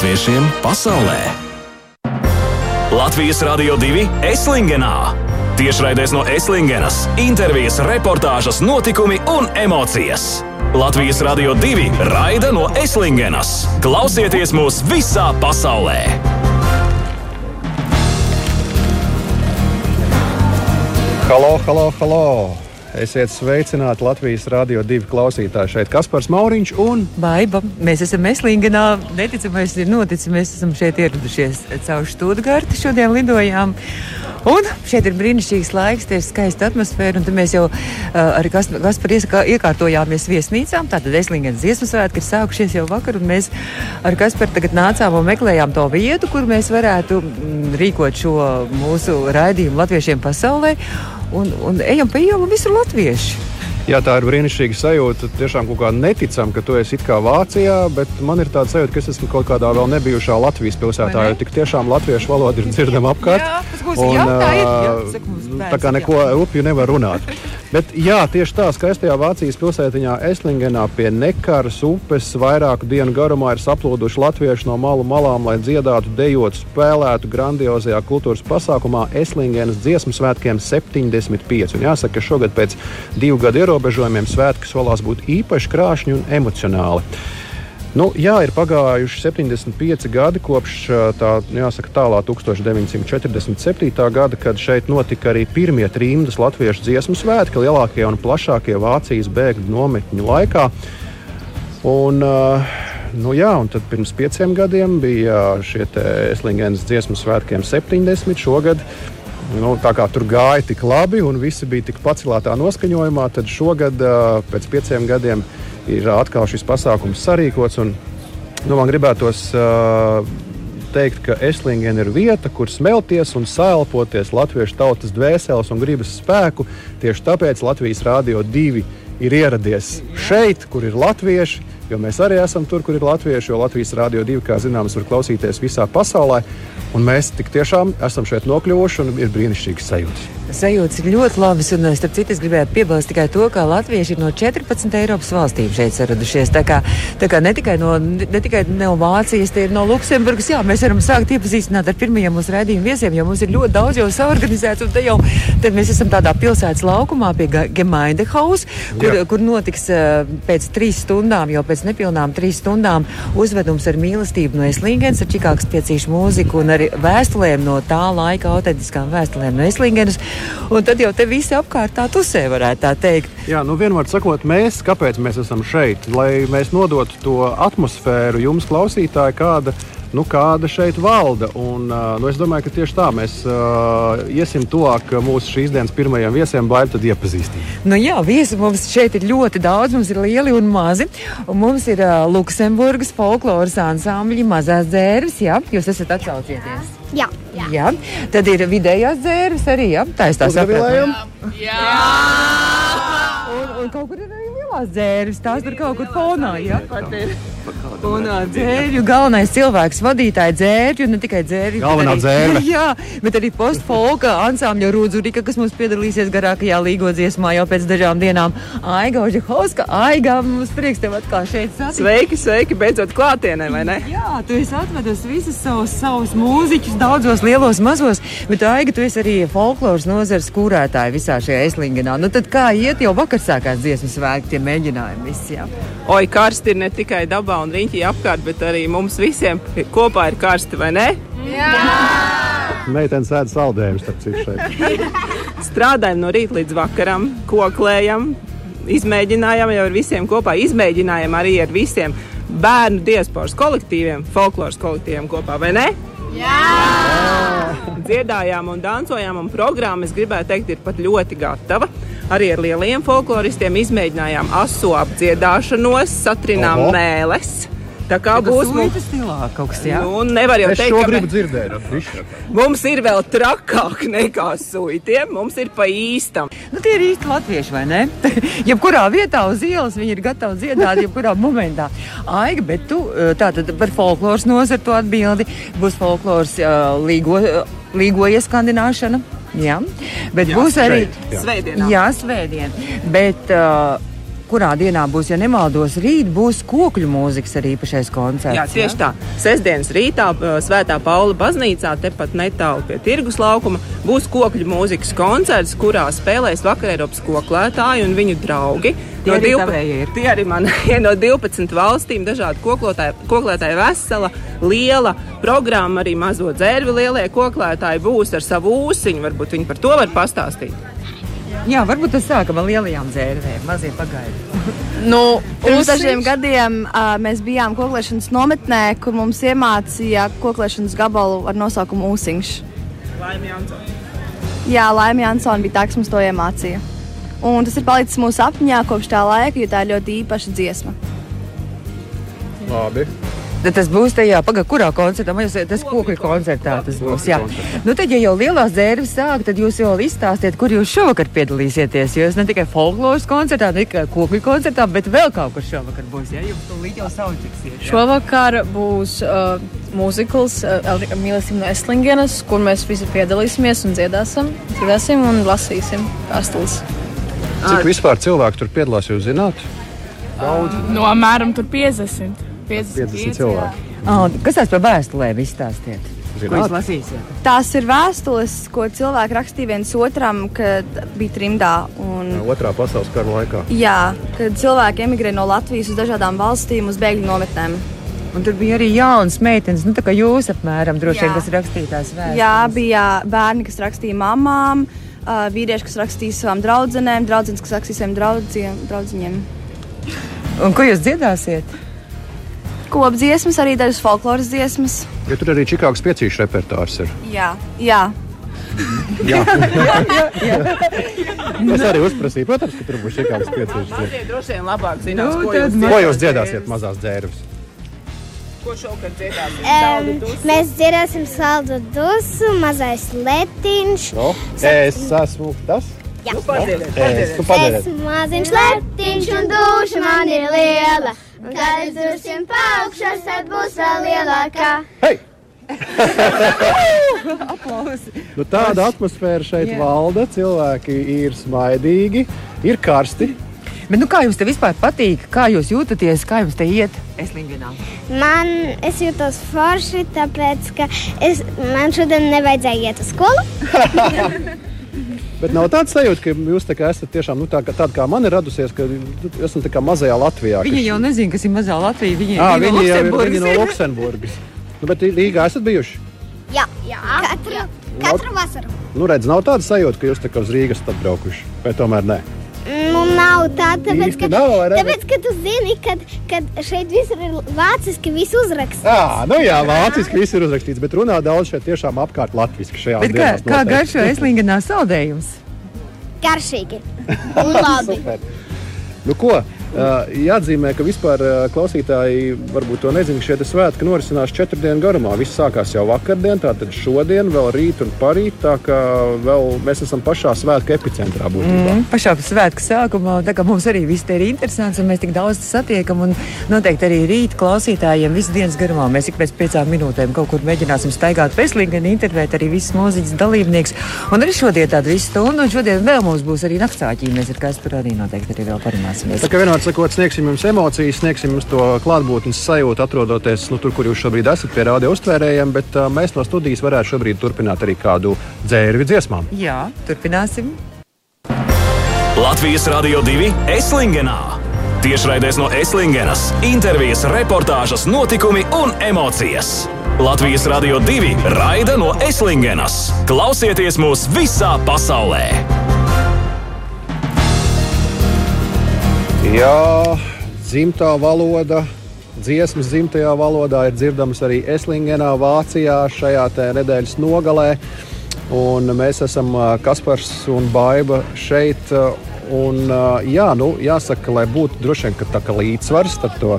latviešiem pasaulē. Latvijas Rādio 2 Eslingenā. Tiešraidēs no Eslingenas, intervijas, reportāžas, notikumi un emocijas. Latvijas Rādio 2 raida no Eslingenas. Klausieties mūs visā pasaulē! Halo, halo, halo! Esiet sveicināti Latvijas Rādio 2 klausītāji. Šeit Kaspars Mauriņš un Baiba. Mēs esam Meslingenā. Neticamais ir noticis. Mēs esam šeit ieradušies caur Štūtgārti. Šodien lidojām. Un šeit ir brīnišķīgs laiks, tie ir skaista atmosfēra. Un mēs jau uh, ar Kasparu iekārtojāmies viesnīcā. Tātad Eslingenas dziesmu svētki ir sākušies jau vakar. Un mēs ar Kasparu tagad nācām un meklējām to vietu, kur mēs varētu mm, rīkot šo mūsu raidījumu latviešiem pasaulē un, un ejam pa ielu visur latvieši. Jā, tā ir brīnišķīga sajūta. Tiešām kaut kā neticam, ka tu esi kā Vācijā, bet man ir tāds sajūta, ka es esmu kaut kādā vēl nebijušā Latvijas pilsētā. Jo tik tiešām latviešu valoda ir dzirdama apkārt. Jā, un, jā, tā ir. Jā, bērns, tā kā neko upju nevar runāt. Bet jā, tieši tā skaistajā Vācijas pilsētiņā Eslingenā pie Nekaras upes vairāku dienu garumā ir saplūduši latvieši no malu malām, lai dziedātu, dejotu, spēlētu grandiozajā kultūras pasākumā Eslingenas dziesmu svētkiem 75. Un jāsaka, ka šogad pēc divu gadu ierobežojumiem svētki solās būt īpaši krāšņi un emocionāli. Nu, jā, ir pagājuši 75 gadi kopš tā jāsaka, tālā 1947. gada, kad šeit notika arī pirmie trījus latviešu dziesmu svētki, lielākie un plašākie Vācijas bēgļu nometņu laikā. Un, nu, jā, un tad pirms pieciem gadiem bija šie Eslingenas dziesmu svētkiem 70. Šogad nu, tā kā tur gāja tik labi un visi bija tik paceltā noskaņojumā, tad šogad, pēc pieciem gadiem, ir atkal šis pasākums sarīkots. Un, nu, man gribētos uh, teikt, ka Eslingena ir vieta, kur smelties un sēlpoties latviešu tautas dvēseles un gribas spēku. Tieši tāpēc Latvijas Rādio 2 ir ieradies šeit, kur ir latvieši. Jo mēs arī esam tur, kur ir latvieši, jo Latvijas Rādio 2, kā zināms, var klausīties visā pasaulē. Un mēs tik tiešām esam šeit nokļuvuši un ir brīnišķīgas sajūtas. Sajūtas ir ļoti labas, un starp citu, es gribēju piebilst tikai to, ka latvieši ir no 14 Eiropas valstīm šeit saradušies. Tā kā, tā kā ne tikai no, ne tikai no Vācijas, tie ir no Luksemburgas. Jā, mēs varam sākt iepazīstināt ar pirmajiem mūsu raidījumu viesiem, jo mums ir ļoti daudz jau saorganizēts, un te jau te mēs esam tādā pilsētas laukumā pie Gemainde House, kur, Jā. kur notiks uh, pēc trīs stundām, jau pēc nepilnām trīs stundām uzvedums ar mīlestību no Eslīgens, ar Čikāgas piecīšu mūziku un arī vēstulēm no tā laika autentiskām vēstulēm no Eslīgenes. Un tad jau te visi apkārt tā tusē, varētu tā teikt. Jā, nu vienmēr sakot, mēs, kāpēc mēs esam šeit? Lai mēs nodotu to atmosfēru jums, klausītāji, kāda nu, kāda šeit valda. Un, nu, es domāju, ka tieši tā mēs uh, iesim tuvāk mūsu šīs dienas pirmajiem viesiem, baigi tad iepazīstināt. Nu, jā, viesi mums šeit ir ļoti daudz. Mums ir lieli un mazi. Un mums ir uh, Luksemburgas folkloras ansambļi, mazās dzērves. Jā, jūs esat atsaucieties. Jā. Jā. jā. Tad ir vidējās dzērves arī. Jā, tā ir tā saprotama. Jā. jā. Un, un kaut kur ir arī lielās dzērves. Tās tur kaut kur fonā. Jā, pat ir. Un dzērju galvenais cilvēks, vadītāja dzērju, ne tikai dzērju. Galvenā dzērve. Jā, bet arī postfolka ansambļa Rūdzurika, kas mums piedalīsies garākajā līgo dziesmā jau pēc dažām dienām. Aiga Ožehovska, Aiga, mums prieks tev atkal šeit satikt. Sveiki, sveiki, beidzot klātienē, vai ne? Jā, tu esi atvedus visus savus, savus mūziķus, daudzos lielos, mazos, bet Aiga, tu esi arī folkloras nozars kūrētāja visā šajā eslingenā. Nu tad kā iet, jau vakar sākās dziesmas svētki, tie mēģinājumi visi, jā. Oi, karsti ir ne tikai dabā un riņķī apkārt, bet arī mums visiem kopā ir karsti, vai ne? Jā! Meitenes ēd saldējumus, starp citu, šeit. Strādājam no rīta līdz vakaram, koklējam, izmēģinājām jau ar visiem kopā, izmēģinājām arī ar visiem bērnu diasporas kolektīviem, folkloras kolektīviem kopā, vai ne? Jā! Dziedājām un dancojām, un programma, es gribētu teikt, ir pat ļoti gatava. Arī ar lieliem folkloristiem izmēģinājām aso apdziedāšanos, satrinām Oho. mēles. Tā kā ja būs mums stilā kaut kas tāds. Nu, nevar jau es teikt, ka gribu dzirdēt. Mums ir vēl trakāk nekā suitiem, mums ir pa īstam. Nu, tie ir īsti latvieši, vai ne? jebkurā vietā uz ielas viņi ir gatavi dziedāt, jebkurā momentā. Aiga, bet tu tātad par folkloras nozaru atbildi. Būs folkloras uh, līgo, uh, līgo ieskandināšana. Jā, bet jā, būs arī šeit, jā. svētdienā. Jā, svētdien. Bet, uh, kurā dienā būs, ja nemaldos, rīt būs kokļu mūzikas arī īpašais koncerts. Jā, tieši tā. Sestdienas rītā Svētā Paula baznīcā, tepat netālu pie tirgus laukuma, būs kokļu mūzikas koncerts, kurā spēlēs vakar Eiropas koklētāji un viņu draugi. Tie arī tavēji ir. Tie arī man ir no 12 valstīm, dažādi koklotāji, koklētāji vesela, liela programma, arī mazo dzērvi lielie koklētāji būs ar savu ūsiņu. Varbūt viņi par to var pastāstīt. Jā, varbūt tas sākam ar lielajām dzērvēm, mazie pagaidi. Nu, pirms dažiem gadiem uh, mēs bijām koklēšanas nometnē, kur mums iemācīja koklēšanas gabalu ar nosaukumu Ūsiņš. Laimīgi, Jansons. Jā, Laimija Jansona bija tā, kas mums to iemācīja. Un tas ir palicis mūsu apziņā kopš tā laika, jo tā ir ļoti īpaša dziesma. Labi. Tad tas būs tajā, pagaidi, kurā koncertā, man jau tas kokļu koncertā tas būs. Jā. Nu, tad, ja jau lielās dzērves sāk, tad jūs jau izstāstiet, kur jūs šovakar piedalīsieties. Jo es ne tikai folkloras koncertā, ne tikai kokļu koncertā, bet vēl kaut kur šovakar būs. Ja jums to līdz jau sauciksiet. Šovakar būs uh, mūzikls uh, Mīlestība no Eslingenas, kur mēs visi piedalīsimies un dziedāsim, dziedāsim un lasīsim vēstules. Cik vispār cilvēku tur piedalās, jūs zināt? Daudz. No apmēram 50. 50, 50 cilvēki. Oh, kas tās par vēstulēm izstāstiet? Tās ir vēstules, ko cilvēki rakstīja viens otram, kad bija trimdā. Un, Otrā pasaules kara laikā. jā, kad cilvēki emigrē no Latvijas uz dažādām valstīm, uz bēgļu nometnēm. Un tur bija arī jaunas meitenes, nu, tā kā jūs apmēram droši vien, kas rakstītās vēstules. Jā, bija bērni, kas rakstīja mamām, vīrieši, kas rakstīja savām draudzenēm, draudzenes, kas rakstīja saviem draudziem, draudziņiem. Un ko jūs dziedāsiet? Kopdziesmas, arī dažas folkloras dziesmas. Jo tur arī Čikāgas piecīšu repertuārs ir. Jā, jā. Jā, es arī uzprasīju, protams, ka tur būs Čikāgas piecīšu. Tie droši vien labāk zinās, Nu, ko jūs, man- Ko jūs dziedāsiet mazās dzērves? Ko šovakar dziedāsiet? Um, mēs dzirdēsim saldu dusu, mazais letiņš. No? Es esmu tas. Jā. Nu, padziediet, Es padziediet. esmu padarījis. Es maziņš letiņš un duša man ir liela. Kad es dursim paukšos, tad būs vēl lielākā. Hei! Aplausi. Nu, tāda atmosfēra šeit Jā. valda. Cilvēki ir smaidīgi, ir karsti. Bet nu, kā jums te vispār patīk? Kā jūs jūtaties? Kā jums te iet? Es līdzinām. Man es jūtos forši, tāpēc, ka es, man šodien nevajadzēja iet uz skolu. Bet nav tāds sajūta, ka jūs esat tiešām nu, tā, kā, tāda, kā man ir radusies, ka esam tā kā mazajā Latvijā. Viņi kas- jau nezina, kas ir mazā Latvija. Viņi, Ā, viņi, viņi jau ir viņi no Luksemburgas. Nu, bet Rīgā esat bijuši. Jā, jā. Katru, katru vasaru. Nu, redz, nav tāda sajūta, ka jūs tā kā uz Rīgas esat atbraukuši. Vai tomēr nē? Nu, nav tā, tāpēc, ka, nav, tāpēc, ka tu zini, ka kad šeit viss ir vāciski, viss uzraksts. Jā, nu jā, vāciski viss ir uzrakstīts, bet runā daudz šeit tiešām apkārt latviski šajā Bet kā, kā garšo Eslingenā saldējums? Garšīgi. Labi. Nu, ko? Uh, jāatzīmē, ka vispār uh, klausītāji varbūt to nezina, ka šie svētki norisinās četru dienu garumā. Viss sākās jau vakardien, tātad šodien, vēl rīt un parīt. Tā kā vēl mēs esam pašā svētku epicentrā būtībā. Mm, pašā svētku sākumā, tā kā mums arī viss ir interesants, un mēs tik daudz satiekam, un noteikti arī rīt klausītājiem visu dienas garumā mēs ik pēc piecām minūtēm kaut kur mēģināsim staigāt veselīgi un intervēt arī visus mūziķus dalībniekus. Un arī šodien tāda visu stundu, un šodien vēl mums būs arī naktsāķī. Mēs ar Kasparu arī noteikti arī vēl parunāsimies. Vienmēr sakot, sniegsim jums emocijas, sniegsim jums to klātbūtnes sajūtu, atrodoties nu, tur, kur jūs šobrīd esat pie radio uztvērējiem, bet uh, mēs no studijas varētu šobrīd turpināt arī kādu dzērvi dziesmām. Jā, turpināsim. Latvijas Rādio 2 Eslingenā. Tiešraidēs no Eslingenas - intervijas, reportāžas, notikumi un emocijas. Latvijas Rādio 2 raida no Eslingenas. Klausieties mūs visā pasaulē! Jā, dzimtā valoda. Dziesmas dzimtajā valodā ir dzirdamas arī Eslingenā, Vācijā šajā nedēļas nogalē. Un mēs esam Kaspars un Baiva šeit. Un, jā, nu, jāsaka, lai būtu droši vien tā līdzsvars starp to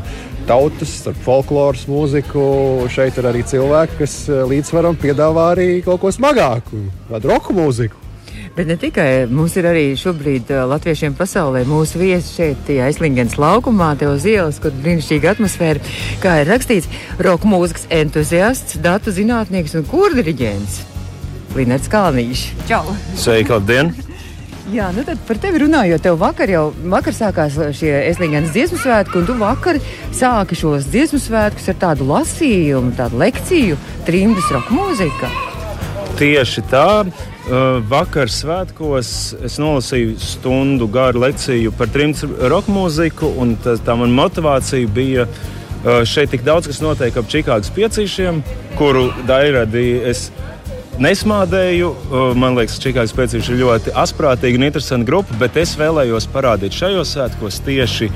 tautas, starp folkloras mūziku. Šeit ir arī cilvēki, kas līdzsvaram piedāvā arī kaut ko smagāku, tādu roku mūziku. Bet ne tikai mums ir arī šobrīd uh, latviešiem pasaulē mūsu viesi šeit, tie aizlingens laukumā, te uz ielas, kur brīnišķīga atmosfēra. Kā ir rakstīts, roka mūzikas entuziasts, datu zinātnieks un kurdiriģents Linets Kalniņš. Čau! Sveiki, labdien! Jā, nu tad par tevi runājot, tev vakar jau vakar sākās šie Eslīņas dziesmu svētki, un tu vakar sāki šos dziesmu svētkus ar tādu lasījumu, tādu lekciju, trimdas roka mūzika. Tieši tā. Uh, vakar svētkos es nolasīju stundu garu lekciju par trimdas roka mūziku, un tā, tā man motivācija bija uh, šeit tik daudz, kas notiek ap Čikāgas piecīšiem, kuru dairadi es nesmādēju. Uh, Man liekas, Čikāgas piecīši ir ļoti asprātīga un interesanta grupa, bet es vēlējos parādīt šajos svētkos tieši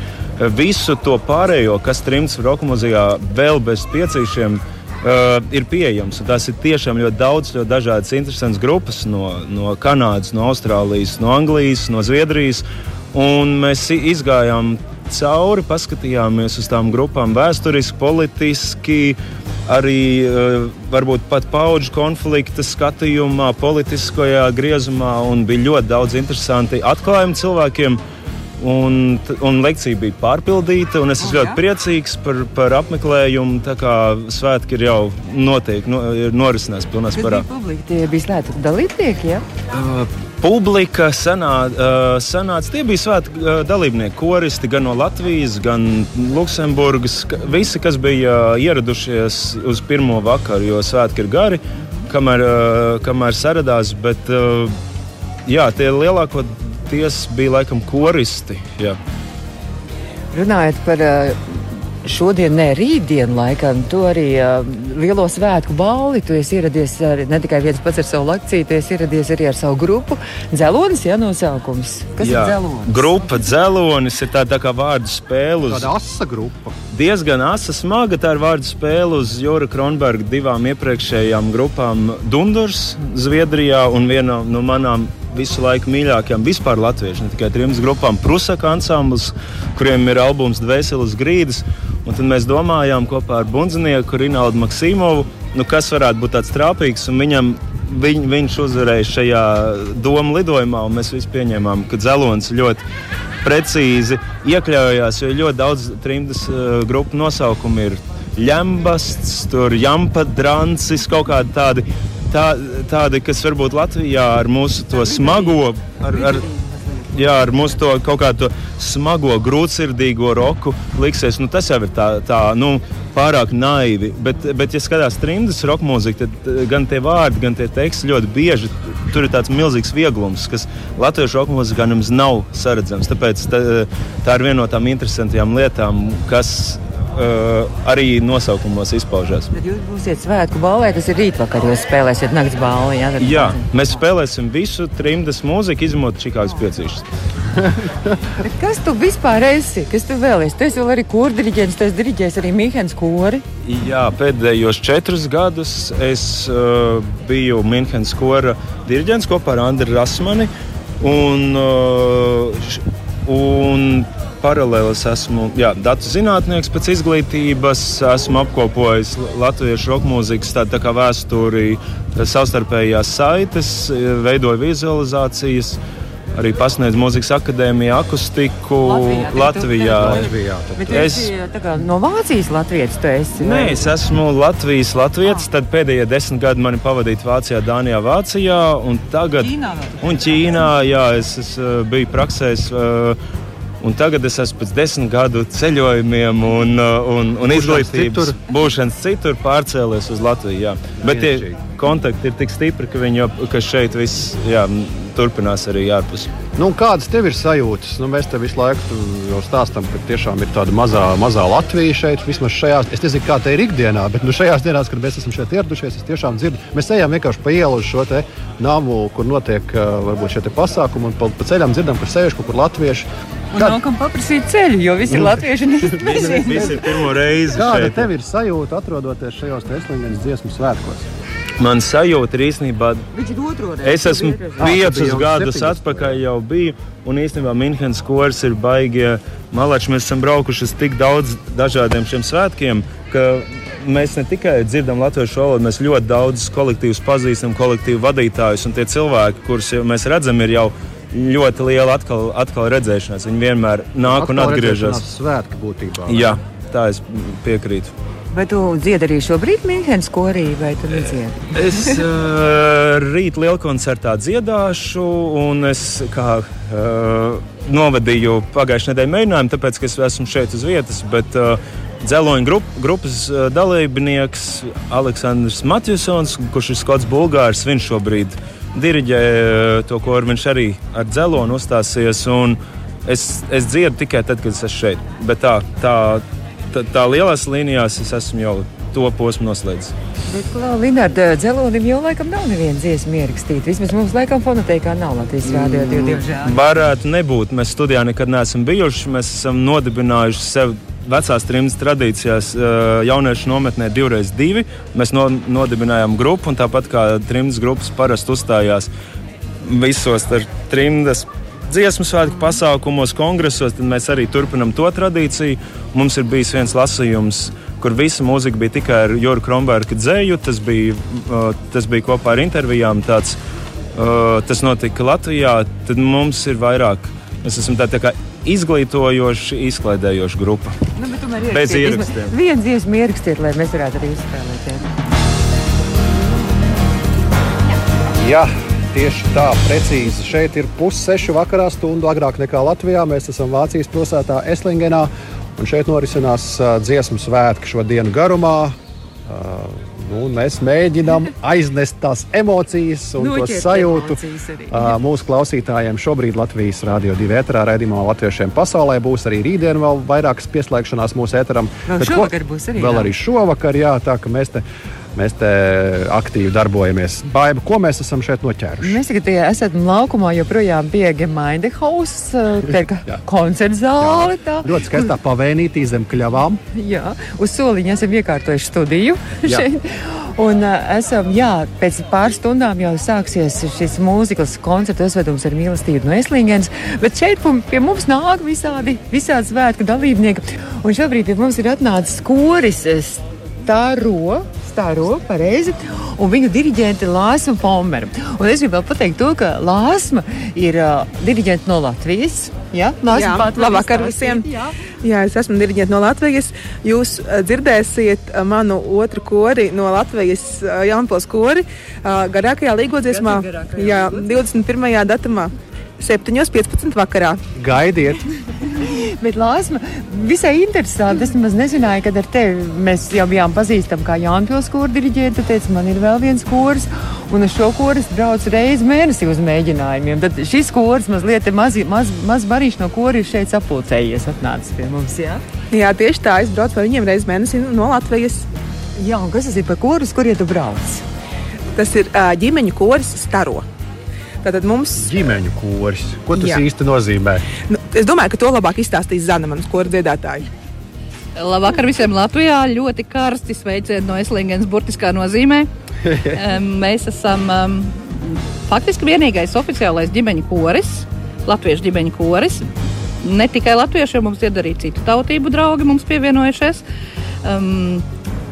visu to pārējo, kas trimdas roka mūzikā vēl bez piecīšiem uh, ir pieejams. Tās ir tiešām ļoti daudz, ļoti dažādas interesantas grupas no, no Kanādas, no Austrālijas, no Anglijas, no Zviedrijas. Un mēs izgājām cauri, paskatījāmies uz tām grupām vēsturiski, politiski. Arī uh, varbūt pat paudžu konflikta skatījumā, politiskajā griezumā, un bija ļoti daudz interesanti atklājumi cilvēkiem. Un, un lekcija bija pārpildīta, un es esmu ļoti priecīgs par, par apmeklējumu. Tā kā svētki ir jau notiek, no, ir norisinās pilnā spārā. publika? Tie bija svētku dalībnieki, ja? Uh, publika sanā, uh, sanāca, tie bija svētki uh, dalībnieki, koristi gan no Latvijas, gan Luksemburgas. Visi, kas bija uh, ieradušies uz pirmo vakaru, jo svētki ir gari, kamēr, uh, kamēr saradās. Bet uh, jā, tie lielākoties bija laikam koristi. Jā. Runājot par uh, šodien, ne rītdienu, laikam, tu arī uh, lielo svētku balli. Tu esi ieradies ar, ne tikai viens pats ar savu lekciju, tu esi ieradies arī ar savu grupu. Dzelonis, jā, nosaukums. Kas Jā. ir dzelonis? Grupa dzelonis ir tāda tā kā vārdu spēle. uz- Tāda asa grupa. diezgan asa smaga. Tā ir vārdu spēle uz Jora Kronberga divām iepriekšējām grupām - Dundurs, Zviedrijā un viena no manām visu laiku mīļākajām vispār latviešu, ne tikai trim grupām - Prusaka ansamblis, kuriem ir albums Dvēseles grīdas. Un tad mēs domājām kopā ar bundzinieku Rinaldu Maksimovu, nu, kas varētu būt tāds trāpīgs. Viņam, viņ, viņš uzvarēja šajā domu lidojumā, un mēs visi pieņēmām, ka dzelons ļoti precīzi iekļaujās, jo ļoti daudz trimdas uh, grupu nosaukumu ir Ljambasts, tur Jampa, Drancis, kaut kādi tādi, tā, tādi, kas varbūt Latvijā ar mūsu to smago, ar, ar, jā, ar mūsu to kaut kādu smago, grūtsirdīgo roku liksies, nu, tas jau ir tā, tā nu, pārāk naivi. Bet, bet ja skatās trimdas roka mūziku, tad eh, gan tie vārdi, gan tie teksti ļoti bieži tur ir tāds milzīgs vieglums, kas latviešu roka mūzikā nemaz nav saredzams. Tāpēc tā, tā ir viena no tām interesantajām lietām, kas uh, arī nosaukumos izpaužās. Tad jūs būsiet svētku balvē, tas ir rītvakar, jūs spēlēsiet nakts balvu. Jā, Jā, mēs spēlēsim visu trimdas mūziku, izņemot Čikāgas piecīšas. Kas tu vispār esi? Kas tu vēl esi? Tu esi vēl arī kurdiriģents, tu esi diriģējis arī Mīhens kori. Jā, pēdējos četrus gadus es uh, biju Minhenes kora diriģents kopā ar Andriu Rasmani. Un, uh, un paralēli es esmu jā, datu zinātnieks pēc izglītības. Esmu apkopojis latviešu roka mūzikas tādu tā kā vēsturi, savstarpējās saites, veidoju vizualizācijas. Arī pasniedzu mūzikas akadēmijā akustiku Latvijā, Latvijā. Latvijā. Bet Es- tā kā no Vācijas esi. Nē, vai? es esmu Latvijas latviečs. Tad pēdējie desmit gadi man ir pavadīti Vācijā, Dānijā, Vācijā. Un tagad, Ķīnā un Ķīnā, jā, es, es uh, biju praksēs. Uh, Un tagad es esmu pēc desmit gadu ceļojumiem un, uh, un, un izglītības citur. būšanas citur pārcēlies uz Latviju. Jā. Bet tie kontakti ir tik stipri, ka, jau- ka šeit viss jā, turpinās arī ārpus. Nu, kādas tev ir sajūtas? Nu, mēs te visu laiku jau stāstām, ka tiešām ir tāda mazā, mazā Latvija šeit. Vismaz šajās, es nezinu, kā tā ir ikdienā, bet nu, šajās dienās, kad mēs esam šeit ieradušies, es tiešām dzirdu, mēs ejam vienkārši pa ielu uz šo te namu, kur notiek uh, varbūt šie te pasākumi, un pa, pa ceļam dzirdam, ka sēž kaut kur latvieši. Un nav kam paprasīt ceļu, jo visi ir latvieši nezina. Visi ir pirmo reizi Kāda šeit. tev ir sajūta atrodoties šajos Teslingas dziesmu svētkos? Man sajūta ir īstenībā reizi. Es esmu piecus gadus atpakaļ, jau biju. Un īstenībā Minhenes kurs ir baigie malači. Mēs esam braukuši uz tik daudz dažādiem šiem svētkiem, ka mēs ne tikai dzirdam latviešu valodu, mēs ļoti daudz kolektīvus pazīstam, kolektīvu vadītājus. Un tie cilvēki, kurus mēs redzam, ir jau ļoti liela atkal, atkal redzēšanās. Viņi vienmēr nāk un Atkal atgriežas. redzēšanās Svētki būtībā. Jā, tā es piekrītu. Vai tu dziedi arī šobrīd Mīnhenes korī, vai tu nedziedi? Es uh, rīt lielā koncertā dziedāšu, un es kā uh, novadīju pagājušajā nedēļā mēģinājumu, tāpēc, ka es esmu šeit uz vietas. Bet, uh, Dzeloņa grup, grupas dalībnieks Aleksandrs Matjusons, kurš ir skots bulgārs, viņš šobrīd diriģē uh, to, ko viņš arī ar dzelonu uzstāsies. Es, es dziedu tikai tad, kad es esmu šeit. Bet tā, tā, tā, tā lielās līnijās es esmu jau to posmu noslēdzis. Bet, Linārda, dzelonim jau laikam nav neviena dziesma ierakstīta. Vismaz mums laikam fonoteikā nav Latvijas rādio, diemžēl. Varētu nebūt. Mēs studijā nekad neesam bijuši. Mēs esam nodibinājuši sev vecās trimdas tradīcijās, jauniešu nometnē divreiz divi. Mēs no, nodibinājām grupu, un tāpat kā trimdas grupas parasti uzstājās visos trimdas dziesmu svētku pasākumos, kongresos, tad mēs arī turpinām to tradīciju. Mums ir bijis viens lasījums, kur visa mūzika bija tikai ar Jurgu Kronberga dzēju. Tas bija, tas bija kopā ar intervijām. Tāds, tas notika Latvijā. Tad mums ir vairāk. Mēs esam tā, tā kā izglītojoša, izklaidējoša grupa. Nu, Bez ierakstiem. Viens dziesmu ierakstiet, lai mēs varētu arī izspēlēt. Jā. Tieši tā, precīzi. Šeit ir pussešu vakarā, stundu agrāk nekā Latvijā. Mēs esam Vācijas pilsētā Eslingenā. Un šeit norisinās dziesmu svētki šo dienu garumā. Uh, nu, mēs mēģinām aiznest tās emocijas un to sajūtu uh, mūsu klausītājiem. Šobrīd Latvijas Rādio 2 ēterā raidījumā Latviešiem pasaulē būs arī rītdien vēl vairākas pieslēgšanās mūsu ēteram. Vēl šovakar būs arī. Vēl jā. arī šovakar, jā, tā ka mēs te Mēs te aktīvi darbojamies. Baiba, ko mēs esam šeit noķēruši? Mēs tagad esam laukumā, joprojām pie Gemainde House, koncerta zāle. Tā. Ļoti skaistā pavēnītī zem kļavām. Jā, uz soliņa esam iekārtojuši studiju šeit. Un esam, jā, pēc pāris stundām jau sāksies šis mūzikas koncerta uzvedums ar mīlestību no Eslingens. Bet šeit pie mums nāk visādi, visādi svētku dalībnieki. Un šobrīd pie mums ir atnācis koris Staro stāro pareizi, un viņu diriģenti Lāsma Palmera. Un es gribu vēl pateikt to, ka Lāsma ir uh, diriģenti no Latvijas. Ja? Jā, labvakar visiem! Jā. Jā, es esmu diriģents no Latvijas. Jūs uh, dzirdēsiet uh, manu otru kori no Latvijas uh, Jaunpils kori uh, garākajā līgodziesmā, jā, 21. datumā. 7.15. vakarā. Gaidiet! Bet Lāsma visai interesanti. Es nemaz nezināju, kad ar tevi mēs jau bijām pazīstami kā Jānpils kūra diriģēta. Tu teici, man ir vēl viens kurs, un uz šo kuru es braucu reizi mēnesī uz mēģinājumiem. Tad šis kurs mazliet maz, maz, maz barīši no kura ir šeit sapulcējies, atnācis pie mums. Jā? jā, tieši tā. Es braucu ar viņiem reizi mēnesī no Latvijas. Jā, un kas tas ir par kurus, kuriem tu brauc? Tas ir ģimeņu koris Staro. Tātad mums ir ģimeņu koris. Ko tas īsti nozīmē? Es domāju, ka to labāk izstāstīs Zana, manas koru dziedātāji. Labvakar visiem Latvijā. Ļoti karsti sveicieni no Eslingens burtiskā nozīmē. Mēs esam um, faktiski vienīgais oficiālais ģimeņu koris, latviešu ģimeņu koris. Ne tikai latvieši, mums ir arī citu tautību draugi mums pievienojušies. Um,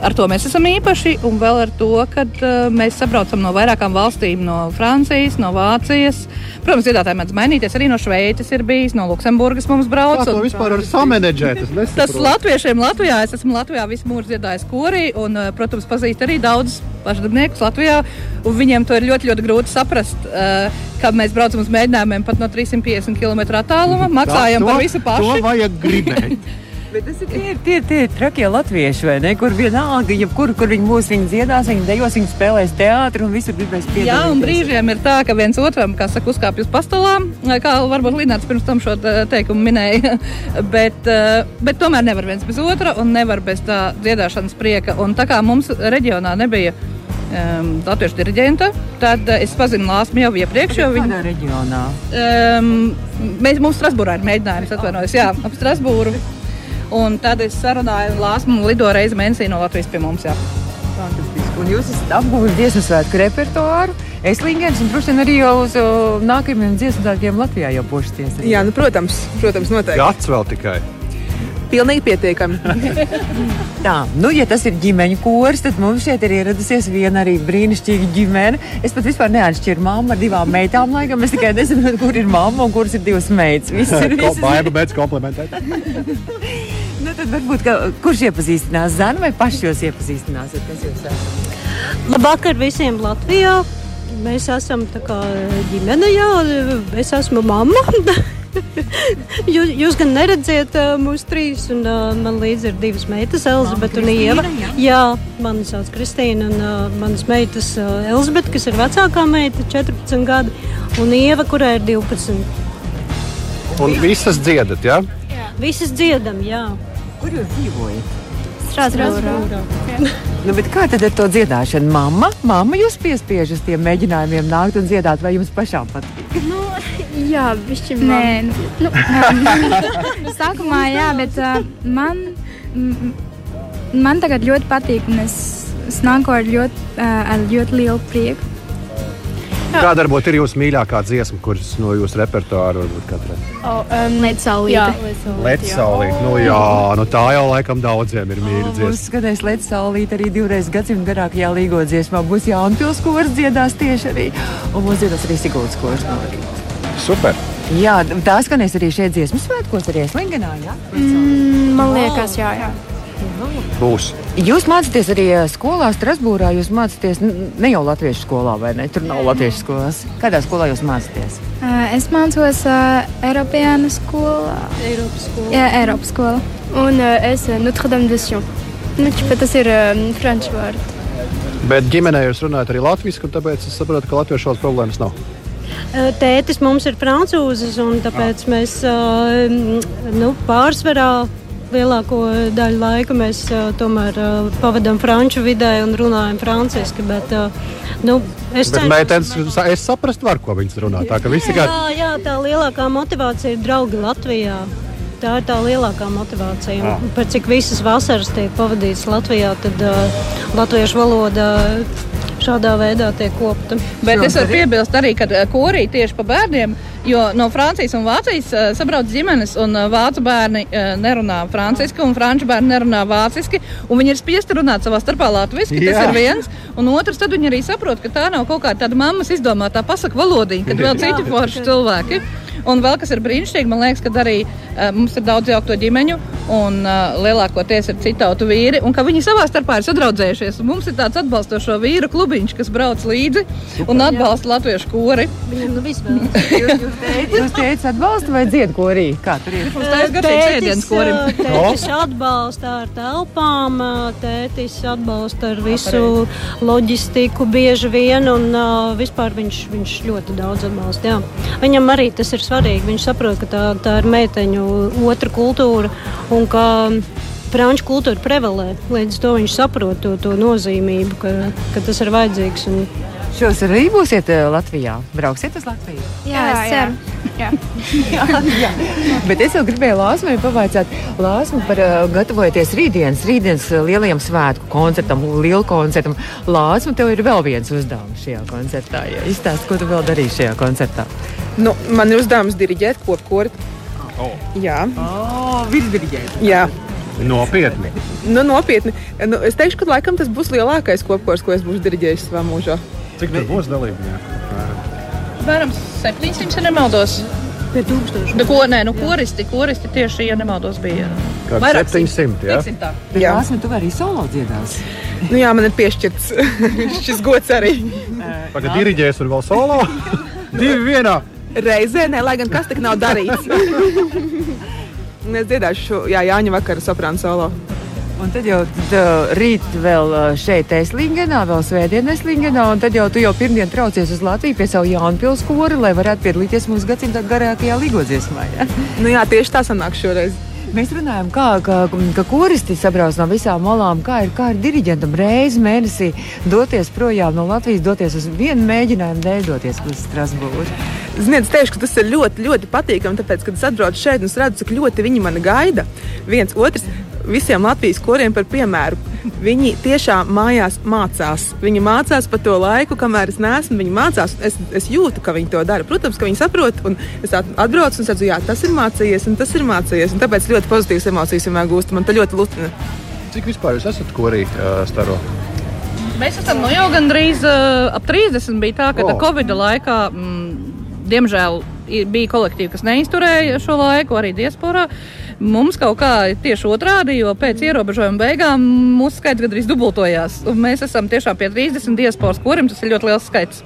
Ar to mēs esam īpaši, un vēl ar to, ka uh, mēs sabraucam no vairākām valstīm, no Francijas, no Vācijas. Protams, dziedātāji mēdz mainīties. Arī no Šveices ir bijis, no Luksemburgas mums brauc. Kā to un, vispār var samanedžēt? Tas latviešiem Latvijā, es esmu Latvijā visu mūžu dziedājis korī, un, uh, protams, pazīst arī daudz pašdarbniekus Latvijā. Viņiem to ir ļoti, ļoti grūti saprast, uh, kad mēs braucam uz mēģinājumiem pat no 350 km attāluma, maksājam Tā, to, par visu pašu. To vajag gribēt. Bet tas ir tie, tie, tie trakie latvieši, vai ne? Kur vienalga, jebkur, kur viņi būs, viņi dziedās, viņi dejos, viņi spēlēs teātri un visur gribēs piedalīties. Jā, un brīžiem ir tā, ka viens otram, kā saka, uzkāpj uz pastāvām, kā varbūt Linārs pirms tam šo teikumu minēja. bet, eh, bet tomēr nevar viens bez otra un nevar bez tā dziedāšanas prieka. Un tā kā mums reģionā nebija um, latviešu diriģenta. Tad uh, es pazinu Lāsmu jau iepriekš. Jau viņa reģionā. Um, mēs, mums Strasbūrā ir mēģinājums, atvainojos, jā, ap Strasbūru. Un tad es sarunāju, Lāsmu lido reizi mēnesī no Latvijas pie mums. Jā. Fantastiski. Un jūs esat apguvuši dziesmu svētku repertuāru. Es Lingens un droši vien arī jau uz uh, nākamajiem dziesmu svētkiem Latvijā jau pošaties. Jā, nu, protams, protams, noteikti. Gads vēl tikai. Pilnīgi pietiekami. Tā, nu, ja tas ir ģimeņu kurs, tad mums šeit ir ieradusies viena arī brīnišķīga ģimene. Es pat vispār neatšķiru mammu ar divām meitām. Laikam es tikai nezinu, kur ir mamma un kuras ir divas meitas. Viss ir viss. Baiba beidz komplementēt. nu, tad varbūt, kurš iepazīstinās Zanu vai paši jūs iepazīstināsiet? Kas jūs esat? Labvakar visiem Latvijā! Mēs esam tā kā ģimene, jā, es esmu mamma. jūs, jūs gan neredziet uh, mūsu trīs, un uh, man līdzi ir divas meitas, Elizabete un Ieva. Jā, mani sauc Kristīna, un uh, manas meitas uh, Elizabete, kas ir vecākā meita, 14 gadi, un Ieva, kurai ir 12. Un visas dziedat, jā? Visas dziedam, jā. Kur jūs dzīvojat? Strasbūrā. Nu, bet kā tad ar to dziedāšanu? Mamma, mamma jūs piespiež uz tiem mēģinājumiem nākt un dziedāt, vai jums pašām patīk? Nu, jā, bišķi Nē, man. nu, sākumā jā, bet uh, man, man tagad ļoti patīk, un es, es nāku ar ļoti, uh, ar ļoti lielu prieku. Kāda varbūt ir jūsu mīļākā dziesma, kuras no jūsu repertuāra varbūt katrai? Oh, um, Lēt saulīte. Lec saulīt. Nu jā, nu tā jau laikam daudziem ir mīļa Mums dziesma. skatās saulīt arī divreiz gadsimta garākajā līgo dziesmā. Būs Jānis Kurs dziedās tieši arī. Un mums dziedās arī Sigūdas Kurs. Super! Jā, tā skanēs arī šeit dziesmu svētkos, arī Slingenā. Mm, man liekas, jā, jā. Būs. Jūs mācāties arī eh, skolā Strasbūrā. Jūs mācāties ne jau latviešu skolā, vai ne? Tur nav latviešu skolas. Kādā skolā jūs mācāties? Uh, es mācos uh, Eiropāņu skolā. Eiropas skola. Jā, Eiropas skolā. Un uh, es Notre-Dame de Sion. Nu, ķipa, tas ir um, franču vārds. Bet ģimenē jūs runājat arī latviešu, un tāpēc es saprotu, ka latviešu valodas problēmas nav. Tētis mums ir francūzis, un tāpēc mēs uh, nu, pārsvarā lielāko daļu laika mēs tomēr pavadām franču vidē un runājam franciski. Bet, nu, es Bet cenšos- meitenes, es saprastu, var, ko viņas runā. Tā ka visi Jā, gadi. jā, tā lielākā motivācija ir draugi Latvijā. Tā ir tā lielākā motivācija. Jā. Un Par cik visas vasaras tiek pavadītas Latvijā, tad uh, latviešu valoda šādā veidā tiek kopta. Bet es varu piebilst arī, ka korī tieši par bērniem, jo no Francijas un Vācijas sabrauc ģimenes, un vācu bērni nerunā franciski, un franču bērni nerunā vāciski, un viņi ir spiesti runāt savā starpā latviešu. Tas Jā. ir viens, un otrs, tad viņi arī saprot, ka tā nav kaut kāda tāda mammas izdomātā pasaka valodiņa, kad vēl citi forši cilvēki. Un vēl kas ir brīnišķīgi, man liekas, ka arī uh, mums ir daudz jaukto ģimeņu, un uh, lielākoties ir citautu vīri, un ka viņi savā starpā ir sadraudzējušies. Un Mums ir tāds atbalstošo vīru klubiņš, kas brauc līdzi un atbalsta latviešu kori. Viņam nu viss vēl. Jūs, teicat, atbalstu vai dziedat korī? Kā tur ir? Mums tā ir garšīgs ēdiens korim. ā, Tētis atbalsta ar telpām, tētis atbalsta ar visu loģistiku bieži vien, un uh, vispār viņš, viņš ļoti daudz atbalsta. Jā. Viņam arī tas ir svarīgi. Viņš saprot, ka tā, tā ir meiteņu otra kultūra un ka franču kultūra prevalē. Līdz to viņš saprot to, to nozīmību, ka, ka tas ir vajadzīgs. Un, Šos arī būsiet eh, Latvijā. Brauksiet uz Latviju. Jā, es ceru. jā, jā. Bet es jau gribēju Lāsmai pavaicāt, Lāsma, par uh, gatavoties rītdienas, rītdienas eh, lielajam svētku koncertam, lielu koncertam. Lāsma, tev ir vēl viens uzdevums šajā koncertā. Ja? Izstāst, ko tu vēl darīsi šajā koncertā. Nu, man ir uzdevums diriģēt kopkori. Oh. Jā, Oh, Virsdirigēt. jā. Nopietni. Nu, nopietni. Nu, es teikšu, ka laikam tas būs lielākais kopkors, ko es būšu diriģējis savā mūžā. Cik tur būs dalībnieku? Apmēram 700, ja nemaldos. pie tūkstošu. Nu, ko, nē, nu, koristi, koristi tieši, ja nemaldos, bija Kāds vairāk 700, jā? Teiksim tā. Bet Jā. Lāsma, tu arī solo dziedās. Nu, jā, man ir piešķirts šis gods arī. Pagaid, diriģēs un vēl solo? Divi vienā. Reizē, ne, lai gan kas tik nav darīts. Un es dziedāšu šo jā, Jāņa vakara soprānu solo. Un tad jau tad, rīt vēl šeit, Eslingenā, vēl svētdien Eslingenā, un tad jau tu jau pirmdien traucies uz Latviju pie savu Jānpils kori, lai varētu piedalīties mūsu gadsimta garākajā līgodziesmā. Ja? Nu, jā, tieši tā sanāk šoreiz. Mēs runājam, kā, kā, ka koristi sabrauc no visām malām, kā ir, kā ir diriģentam reizi mēnesī doties projām no Latvijas, doties uz vienu mēģinājumu dēļ, doties uz Strasbūru. Ziniet, es teikšu, ka tas ir ļoti, ļoti patīkami, tāpēc, kad es atbraucu šeit un es redzu, cik ļoti viņi mani gaida. Viens otrs, visiem Latvijas koriem par piemēru. Viņi tiešām mājās mācās. Viņi mācās par to laiku, kamēr es neesmu. Viņi mācās. Es, es jūtu, ka viņi to dara. Protams, ka viņi saprot. un Es at- atbraucu un saku, jā, tas ir mācījies, un tas ir mācījies. Un tāpēc ļoti pozitīvas emocijas vienmēr gūstu. Man tas ļoti lutina. Cik vispār jūs esat korī uh, staro? Mēs esam nu jau gandrīz uh, ap 30. bija tā, ka oh. Covid laikā, mm, diemžēl, bija kolektīvi, kas neizturēja šo laiku, arī diasporā. Mums kaut kā ir tieši otrādi, jo pēc ierobežojuma beigām mūsu skaits gandrīz dubultojās. Un mēs esam tiešām pie 30 diasporas korim, tas ir ļoti liels skaits.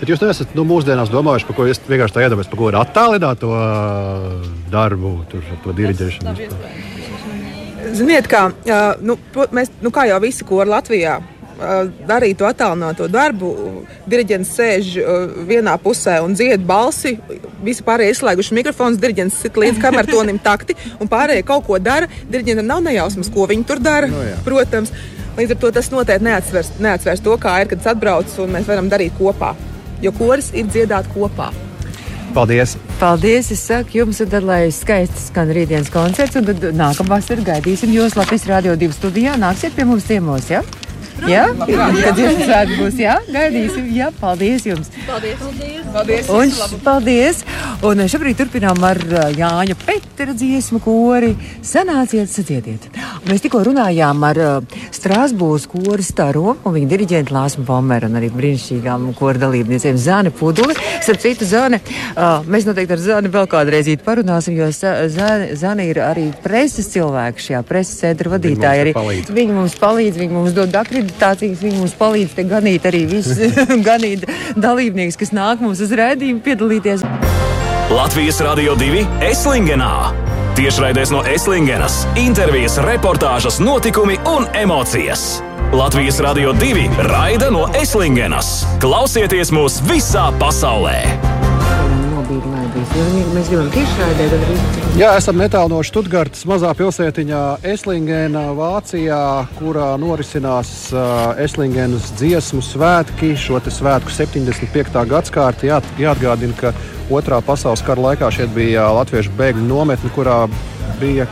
Bet jūs neesat nu, mūsdienās domājuši, par ko jūs vienkārši tā iedomājaties, par ko ir attālināt to darbu, tur, to diriģēšanu. Ziniet, kā, nu, mēs, nu, kā jau visi kori Latvijā. Uh, Darīt to attālināto darbu. Diriģents sēž uh, vienā pusē un dzied balsi. Visi pārējie izslēguši mikrofons, diriģents sit līdz kamertonim takti, un pārējie kaut ko dara. Diriģentam nav nejausmas, ko viņi tur dara. Nu jā. protams, līdz ar to tas noteikti neatsvers, neatsvers to, kā ir, kad tas atbrauc un mēs varam darīt kopā. Jo koris ir dziedāt kopā. Paldies! Paldies! Es saku jums, un tad, lai skaisti skan rītdienas koncerts, un tad nākamā vasarā gaidīsim jūs Latvijas Rādio 2 studijā. Nāksiet pie mums ciemos, ja? Jā, kad dziesmu svētki būs, jā, gaidīsim, jā, paldies jums! Paldies! Paldies! Un, paldies! Un šobrīd turpinām ar ā, Jāņa Petera dziesmu kori. Sanāciet, sadziediet! Mēs tikko runājām ar uh, Strasbūras kori staro un viņa diriģentu Lāsmu Pomeru un arī brīnišķīgām kori dalībniecēm Zani Puduli. Starp citu, uh, mēs noteikti ar Zani vēl kādreiz parunāsim, jo Zani ir arī preses cilvēks šajā preses centra vadītāja. mums Arī, palīdz. viņi mums palīdz, viņi mums dod akreditācijas, viņi mums palīdz te ganīt arī visus ganīt dalībniekus, kas nāk mums uz rēdījumu piedalīties. Latvijas Rādio 2 Eslingenā. Tiešraidēs no Eslingenas - intervijas, reportāžas, notikumi un emocijas. Latvijas Rādio 2 raida no Eslingenas. Klausieties mūs visā pasaulē! Nobīdinājumies, jo viņi- mēs gribam tiešraidē, tad arī Jā, esam netālu no Stuttgartas mazā pilsētiņā Eslingenā, Vācijā, kurā norisinās uh, Eslingenas dziesmu svētki. Šo svētku 75. gadsimta jā, jāatgādina, ka otrā pasaules kara laikā šeit bija latviešu bēgļu nometne, kurā bija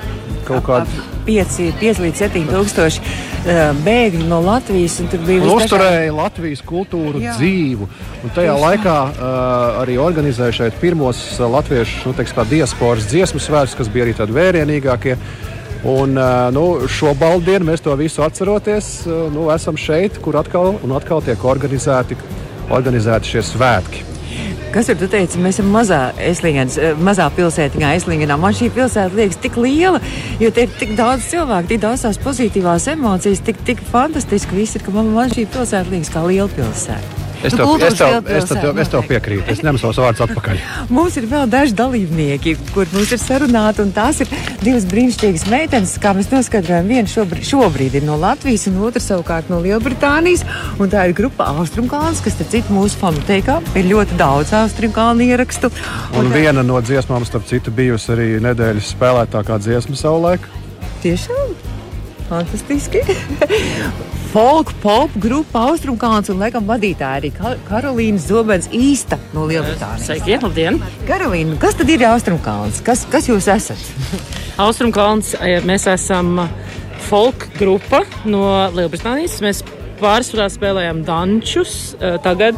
kaut kāda 5, 5 līdz 7 tūkstoši uh, bēgļu no Latvijas. tur bija visdažādi- uzturēja Latvijas kultūru Jā. dzīvu. Un tajā Tieši laikā uh, arī organizēja šeit pirmos uh, latviešu nu, teiks, diasporas dziesmu svētkus, kas bija arī tādi vērienīgākie. Un, nu, šo baldienu mēs to visu atceroties. Nu, esam šeit, kur atkal un atkal tiek organizēti, organizēti šie svētki. Kas ir? Tu teici, mēs esam mazā, Eslingenas, eh, mazā pilsētiņā, Eslingenā. Man šī pilsēta liekas tik liela, jo te ir tik daudz cilvēku, tik daudz tās pozitīvās emocijas, tik, tik fantastiski viss ir, ka man, man šī pilsēta liekas kā liela pilsēta. Es tev, es tev, es tev, es tev piekrītu. Es ņemu savus vārdus atpakaļ. Mums ir vēl daži dalībnieki, kur mums ir sarunāti, un tās ir divas brīnišķīgas meitenes. Kā mēs noskaidrojam, viena šobrīd, šobrīd ir no Latvijas, un otra savukārt no Lielbritānijas. Un tā ir grupa Austrumkalns, kas, starp citu, mūsu fonoteikā ir ļoti daudz Austrumkalnu ierakstu. Un tā- viena no dziesmām, starp citu, bijusi arī nedēļas spēlētākā dziesma savulaik. Tiešām fantastiski. Folk pop grupa Austrumkalns un laikam vadītāja arī Ka- Karolīna Zobens īsta no Lielbritānijas. Sveiki, labdien! Karolīna, kas tad ir Austrumkalns? Kas, kas jūs esat? Austrumkalns, eh, mēs esam folk grupa no Lielbritānijas. Mēs pārsvarā spēlējam dančus eh, tagad,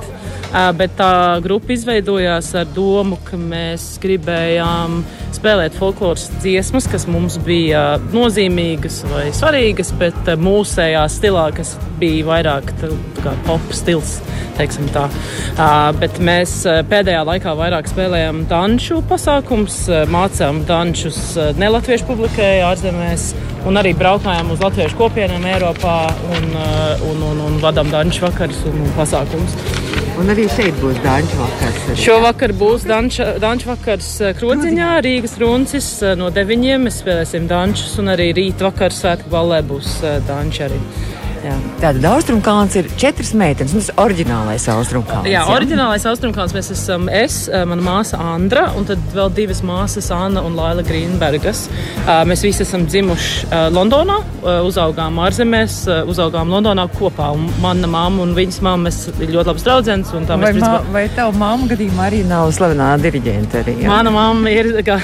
eh, bet tā grupa izveidojās ar domu, ka mēs gribējām spēlēt folkloras dziesmas, kas mums bija nozīmīgas vai svarīgas, bet eh, mūsējā stilā, kas bija vairāk pop stils. tā. Uh, bet mēs uh, pēdējā laikā vairāk spēlējām danču pasākums, uh, mācām dančus uh, ne latviešu publikai ārzemēs un arī braukājām uz latviešu kopienām Eiropā un, uh, un, un, un vadām danču vakarus un pasākumus. Un arī šeit būs Dāņu vakars. arī. Šovakar būs danču vakars uh, Krodziņā, Rīgas runcis uh, no deviņiem. Mēs spēlēsim dančus un arī rīt vakar svētku ballē būs uh, danči arī. Jā. Tātad Austrumkalns ir četras meitenes, tas ir oriģinālais Austrumkalns. Jā, oriģinālais austrumkāns mēs esam es, eh, mana māsa Andra, un tad vēl divas māsas, Anna un Laila Grīnbergas. Eh, Mēs visi esam dzimuši eh, Londonā, uzaugām ārzemēs, uzaugām Londonā kopā. Un mana mamma un viņas mamma ir ļoti labas draudzenes. Vai, mēs ma, principā- vai tava mamma gadījumā arī nav slavenā diriģente? Arī, jā? Mana mamma ir jā,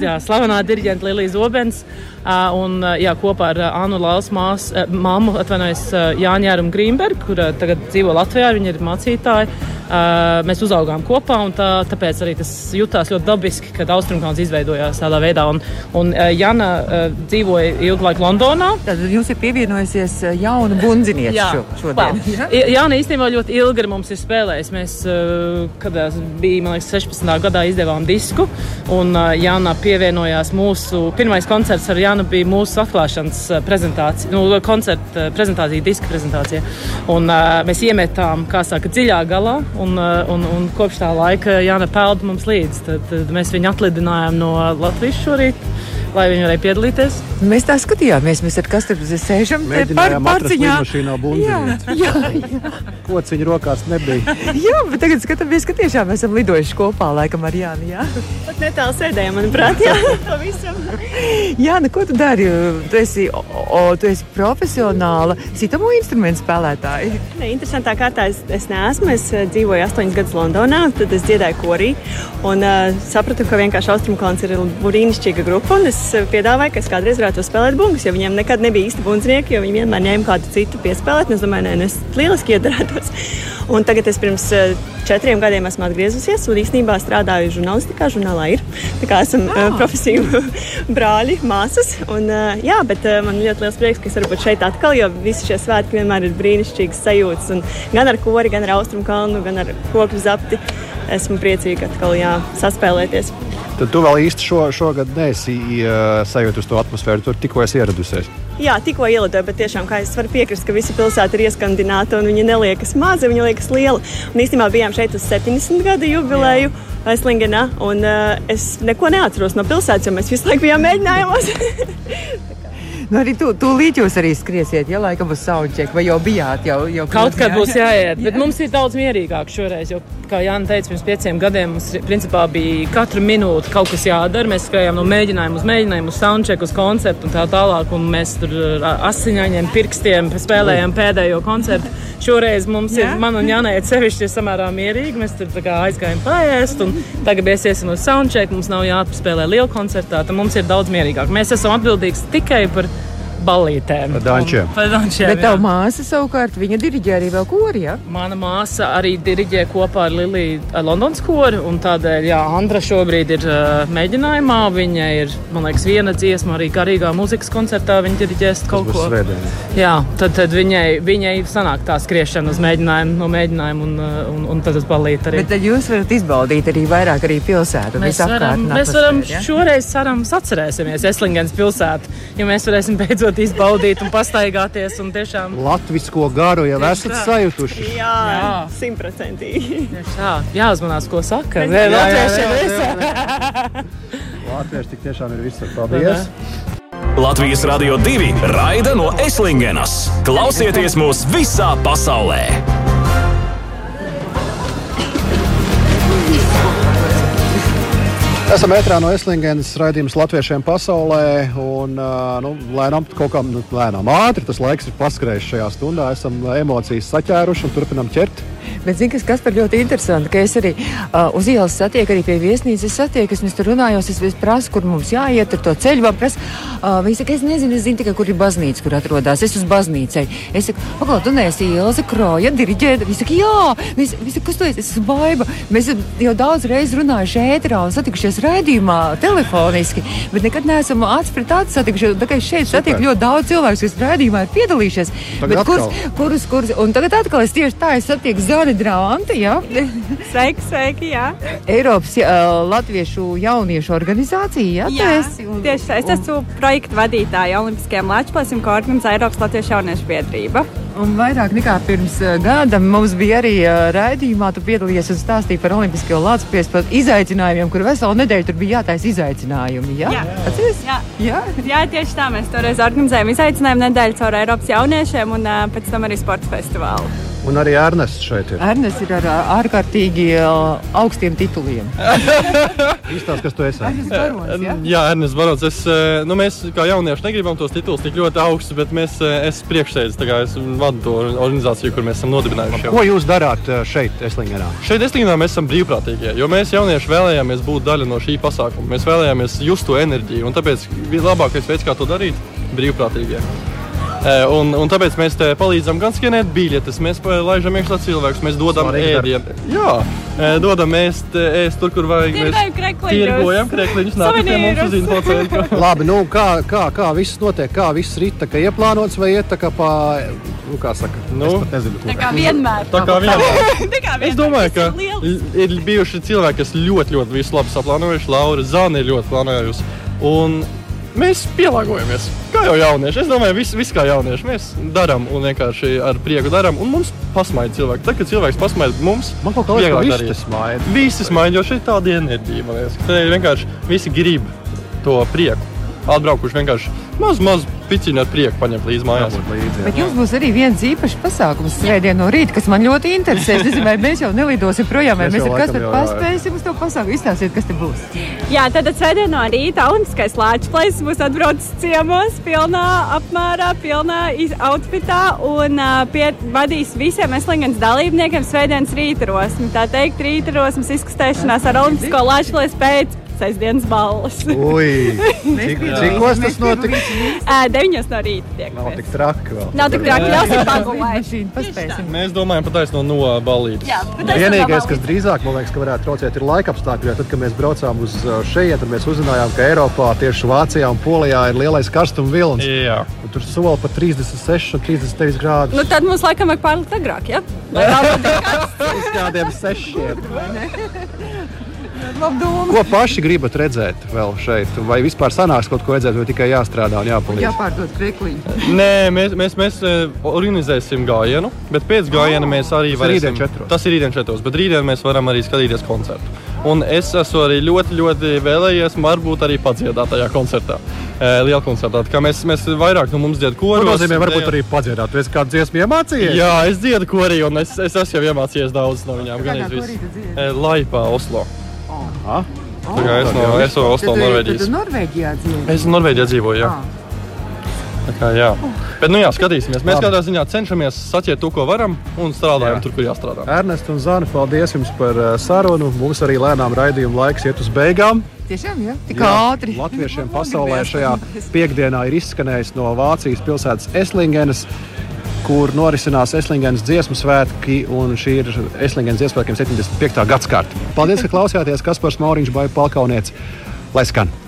jā, slavenā diriģenta Lilija Zobens. Un jā, kopā ar Annu Lāles māsu, uh, mammu atvainojas uh, Jāņēru Grīmbergu, kur tagad dzīvo Latvijā. Viņa ir mācītāja. Uh, mēs uzaugām kopā, un tā, tāpēc arī tas jutās ļoti dabiski, kad Austrumkalns izveidojās tādā veidā. Un, un uh, Jana uh, dzīvoja ilgu laiku Londonā. Tad jums ir pievienojusies jauna bundziniece Jā, šo, šodien. Jā, Jānis īstenībā ļoti ilgi ar mums ir spēlējis. Mēs, kad man liekas, 16. gadā izdevām disku, un Jāna pievienojās mūsu pirmais koncerts ar Jānu bija mūsu atklāšanas prezentācija, nu, koncerta prezentācija, diska prezentācija. Un mēs iemetām, kā saka, dziļā galā, un, uh, un, un kopš tā laika Jāna pelda mums līdzi. Tad, tad mēs viņu atlidinājām no Latvijas šorīt, lai viņi varētu piedalīties. Mēs tā skatījāmies, mēs ar Kastru sēžam te par Mēģinājām atrast pārciņā. Jā, jā, jā. Kociņa rokās nebija. jā, bet tagad skatāmies, ka tiešām esam lidojuši kopā laikam ar Jānu. Jā, Pat netālu sēdējām, manuprāt, jā, pavisam. Jāna, ko tu dari? Tu esi, o, o, tu esi profesionāla sitamo instrumentu spēlētāja. Ne, interesantā kārtā es, es neesmu. Es uh, dzīvoju astoņus gadus Londonā, tad es dziedāju korī. Un uh, sapratu, ka vienkārši Austrumkalns ir brīnišķīga grupa. Un es piedāvāju, ka es kādreiz varētu spēlēt bungas, jo viņiem nekad nebija īsti bundznieki, jo viņi vienmēr ņēma kādu citu piespēlēt. Es domāju, nē, nu, es lieliski iedarētos. Un tagad es pirms uh, četriem gadiem esmu atgriezusies un īstenībā strādāju žurnālistikā. Žurnālā ir. Tā kā esam uh, profesiju brāļi, māsas. Un, uh, jā, bet man ļoti liels prieks, ka es varu būt šeit atkal, jo visi šie svētki vienmēr ir brīnišķīgas sajūtas. Un gan ar kori, gan ar austrumu kalnu, gan ar koku zapti. Esmu priecīga atkal jā, saspēlēties. Tad tu vēl īsti šo, šogad neesi uh, sajūta to atmosfēru. Tur tikko esi ieradusies. Jā, tikko ielidoju, bet tiešām kā es varu piekrist, ka visa pilsēta ir ieskandināta un viņa neliekas maza, viņa liekas liela. Un īstenībā bijām šeit uz 70 gadu jubileju Aislingenā, un uh, es neko neatceros no pilsētas, jo mēs visu laiku bijām mēģinājumos. Nu, arī tu, līdz jūs arī skriesiet, ja laikam uz soundcheck, vai jau bijāt? Jau, jau Kaut kad jā? būs jāiet, bet mums ir daudz mierīgāk šoreiz. Jo, kā Jānis teica, pirms pieciem gadiem mums principā, bija katru minūti kaut kas jādara. Mēs skrējām no mēģinājuma uz mēģinājumu, uz soundcheck, uz koncertu un tā tālāk. Un mēs tur asiņainiem pirkstiem spēlējām pēdējo koncertu. Šoreiz mums Jā. ir, man un Jānai, sevišķi ir samērā mierīgi. Mēs tur aizgājām pāriest, un tagad mēs iesim uz soundcheck. Mums nav jāspēlē liela koncertā, tad mums ir daudz mierīgāk. Mēs esam atbildīgi tikai par ballītēm. Dančiem. Dančiem. Bet tava māsa savukārt, viņa diriģē arī vēl kori, ja? Mana māsa arī diriģē kopā ar Liliju Londonas koru. un Tādēļ, jā, Andra šobrīd ir uh, mēģinājumā. Viņa ir, man liekas, viena dziesma arī garīgā mūzikas koncertā. Viņa diriģēs kaut ko. svētdien. Jā, tad, tad viņai, viņai sanāk tā skriešana uz mēģinājumu, no mēģinājuma un, un, un tad uz balīti arī. Bet tad jūs varat izbaudīt arī vairāk arī pilsētu. Mēs varam, mēs varam šoreiz cerams atcerēsimies Eslingens pilsētu, jo mēs varēsim beidzot izbaudīt un pastaigāties un tiešām Latvisko garu jau esat tā. sajutuši. Jā, simtprocentīgi. Jā, jāuzmanās, ko saka. Vēl Jā, jā, latvieši tik tiešām ir visur. Paldies! Latvijas Rādio 2 raida no Eslingenas. Klausieties mūs visā pasaulē! Esam ētrā no Eslingenas raidījums latviešiem pasaulē. Un, nu, lēnām, kaut kā nu, lēnām, ātri tas laiks ir paskrējis šajā stundā. Esam emocijas saķēruši un turpinām ķert. Bet, zini, kas, kas par ļoti interesanti, ka es arī uh, uz ielas satieku, arī pie viesnīcas satieku, es tur runājos, es, prasu, kur mums jāiet, tur to ceļu vēl prasu. Uh, viņi saka, es nezinu, es zinu tikai, kur ir baznīca, kur atrodas. Es uz baznīcai. Es saku, pagaidi, tu neesi Ilza Kroja, diriģēta. Viņi saka, jā, Viņi saka, "Viņi saka, kas tu esi? Es esmu baiva. Mēs jau daudz reizes runājuši ēterā un satikušies raidījumā telefoniski, bet nekad neesam acis pret acis satikušies. Tā kā es šeit satieku ļoti daudz cilvēku, kas raidījumā ir piedalījušies. Tagad Bet kurus, kurus, kurus, un tagad atkal es tieši tā, es satieku Zani Dranti, ja? Sveiki, sveiki, jā. Eiropas uh, Latviešu jauniešu organizācija, ja? tu Jā, esi, un- tieši tā. Es esmu projekta vadītāja Olimpiskajiem Latvijas ko organizē Eiropas Latviešu jauniešu biedrība. Un vairāk nekā pirms gada mums bija arī raidījumā, tu piedalījies un stāstīji par Olimpisko Latvijas par izaicinājumiem, kur veselu nedēļu tur bija jātaisa izaicinājumi. Ja? Jā. Atceries? Jā. Jā. Jā, tieši tā. Mēs toreiz organizējām izaicinājumu nedēļu caur Eiropas jauniešiem un pēc tam arī sporta festivālu. Un arī Ernests šeit ir. Ernsts ir ar ārkārtīgi uh, augstiem tituliem. Izstāst, kas tu esi. Barons, ja? Jā, Ernsts Barons. Es, eh, nu, mēs kā jaunieši negribam tos titulus tik ļoti augstus, bet mēs, eh, es priekšsēdzu, tā kā es vadu to organizāciju, kur mēs esam nodibinājuši. jau. Ko jūs darāt šeit, Eslingenā? Šeit Estlīnā mēs esam brīvprātīgie, jo mēs jaunieši vēlējāmies būt daļa no šī pasākuma. Mēs vēlējāmies just to enerģiju, un tāpēc labākais veids, kā to darīt, brīvprātīgie. E, Un, un tāpēc mēs te palīdzam gan skanēt biļetes, mēs laižam iekšā cilvēkus, mēs dodam ēdienu. Jā, e, dodam ēst, ēst tur, kur vajag. Mēs Tirgojam krekliņus. Tirgojam krekliņus, nākat pie mums uz infocentru. Labi, nu, kā, kā, kā viss notiek, kā viss rīt, tā kā ieplānots vai iet tā kā pa, nu, kā saka, nu, es nezinu. Tā kā vienmēr. Tā kā vienmēr. Tā kā Es vienmēr. domāju, ka ir bijuši cilvēki, kas ļoti, ļoti visu labi saplānojuši. Laura Zāne ir ļoti plānojusi. Un mēs pielāgojamies. Kā jau jaunieši. Es domāju, viss vis kā jaunieši. Mēs darām un vienkārši ar prieku darām. Un mums pasmaida cilvēki. Tad, kad cilvēks pasmaida mums, man kaut kā vieglāk visi darīt. te smaida. Visi smaida, jo šeit tāda enerģija. Man liekas, ka vienkārši visi grib to prieku. Atbraukuši vienkārši maz, maz piciņu ar prieku paņemt līdzi mājās. Bet jums būs arī viens īpašs pasākums svētdien no rīta, kas man ļoti interesē. Es nezinu, vai mēs jau nelidosim projām, vai Mēs mēs ar kas tad paspēsim uz to pasākumu. Izstāstiet, kas te būs. Jā, tad svētdien no rīta Olimpiskais Latvijas būs atbraucis ciemos, pilnā apmērā, pilnā outfitā un uh, pie, vadīs visiem Eslingens dalībniekiem svētdienas rītarosmi. Tā teikt, rītarosmas izkustēšanās ar Olimpisko Latvijas pēc sestdienas balvas. Ui, cik, cikos tas? Ā, Deviņos no rīta tiek. Nav tik traki vēl. Nav tik traki, pagulēt. Paspēsim. Mēs domājam par taisno no balītes. Jā, Vienīgais, kas drīzāk man liekas, ka varētu traucēt, ir laika apstākļi. Tad, kad mēs braucām uz šejienes, tad mēs uzzinājām, ka Eiropā, tieši Vācijā un Polijā ir lielais karstuma vilnis. Jā. Un tur sola pat 36 un 39 grādus. Nu, tad mums laikam vajag pārlikt agrāk, ja? Lai karsts. Uz kādiem sešiem. Labi doma. Ko paši gribat redzēt vēl šeit? Vai vispār sanāks kaut ko redzēt, vai tikai jāstrādā un jāpalīdz? Jāpārdod krekliņu. Nē, mēs, mēs, mēs eh, organizēsim gājienu, bet pēc gājiena mēs arī Tas ir varēsim. Tas ir rītdien četros, bet rītdien mēs varam arī skatīties koncertu. Un es esmu arī ļoti, ļoti vēlējies, varbūt arī padziedāt tajā koncertā. eh, Lielā koncertā. Tā kā mēs, mēs vairāk no mums dziedam Tas koros. nozīmē, varbūt arī padziedāt. Esi kādu dziesmu iemācījies? Jā, es dziedu korī, un es, es esmu jau iemācījies daudz no viņām. Gan es visu. Eh, Laipā, Oslo. Ah. Kā es no, es no Tad, eh, Norvēģijas. Tad Norvēģijā dzīvo. Es Norvēģijā dzīvoju. Jā. Tā kā, jā. Bet, nu jā, skatīsimies. Mēs Labi. kādā ziņā cenšamies saķert to, ko varam, un strādājam jā. tur, kur jāstrādā. Ernest un Zana, paldies jums par uh, sarunu. Mums arī lēnām raidījuma laiks iet uz beigām. Tiešām, jā, tik ātri. Latviešiem pasaulē šajā piekdienā ir izskanējis no Vācijas pilsētas Eslingenes, kur norisinās Eslingenes dziesmu svētki, un šī ir Eslingenes dziesmu svētkiem 75. gadsimta. Paldies, ka klausījāties Kaspars Mauriņš, Baiba Palkauniec. Lai skan!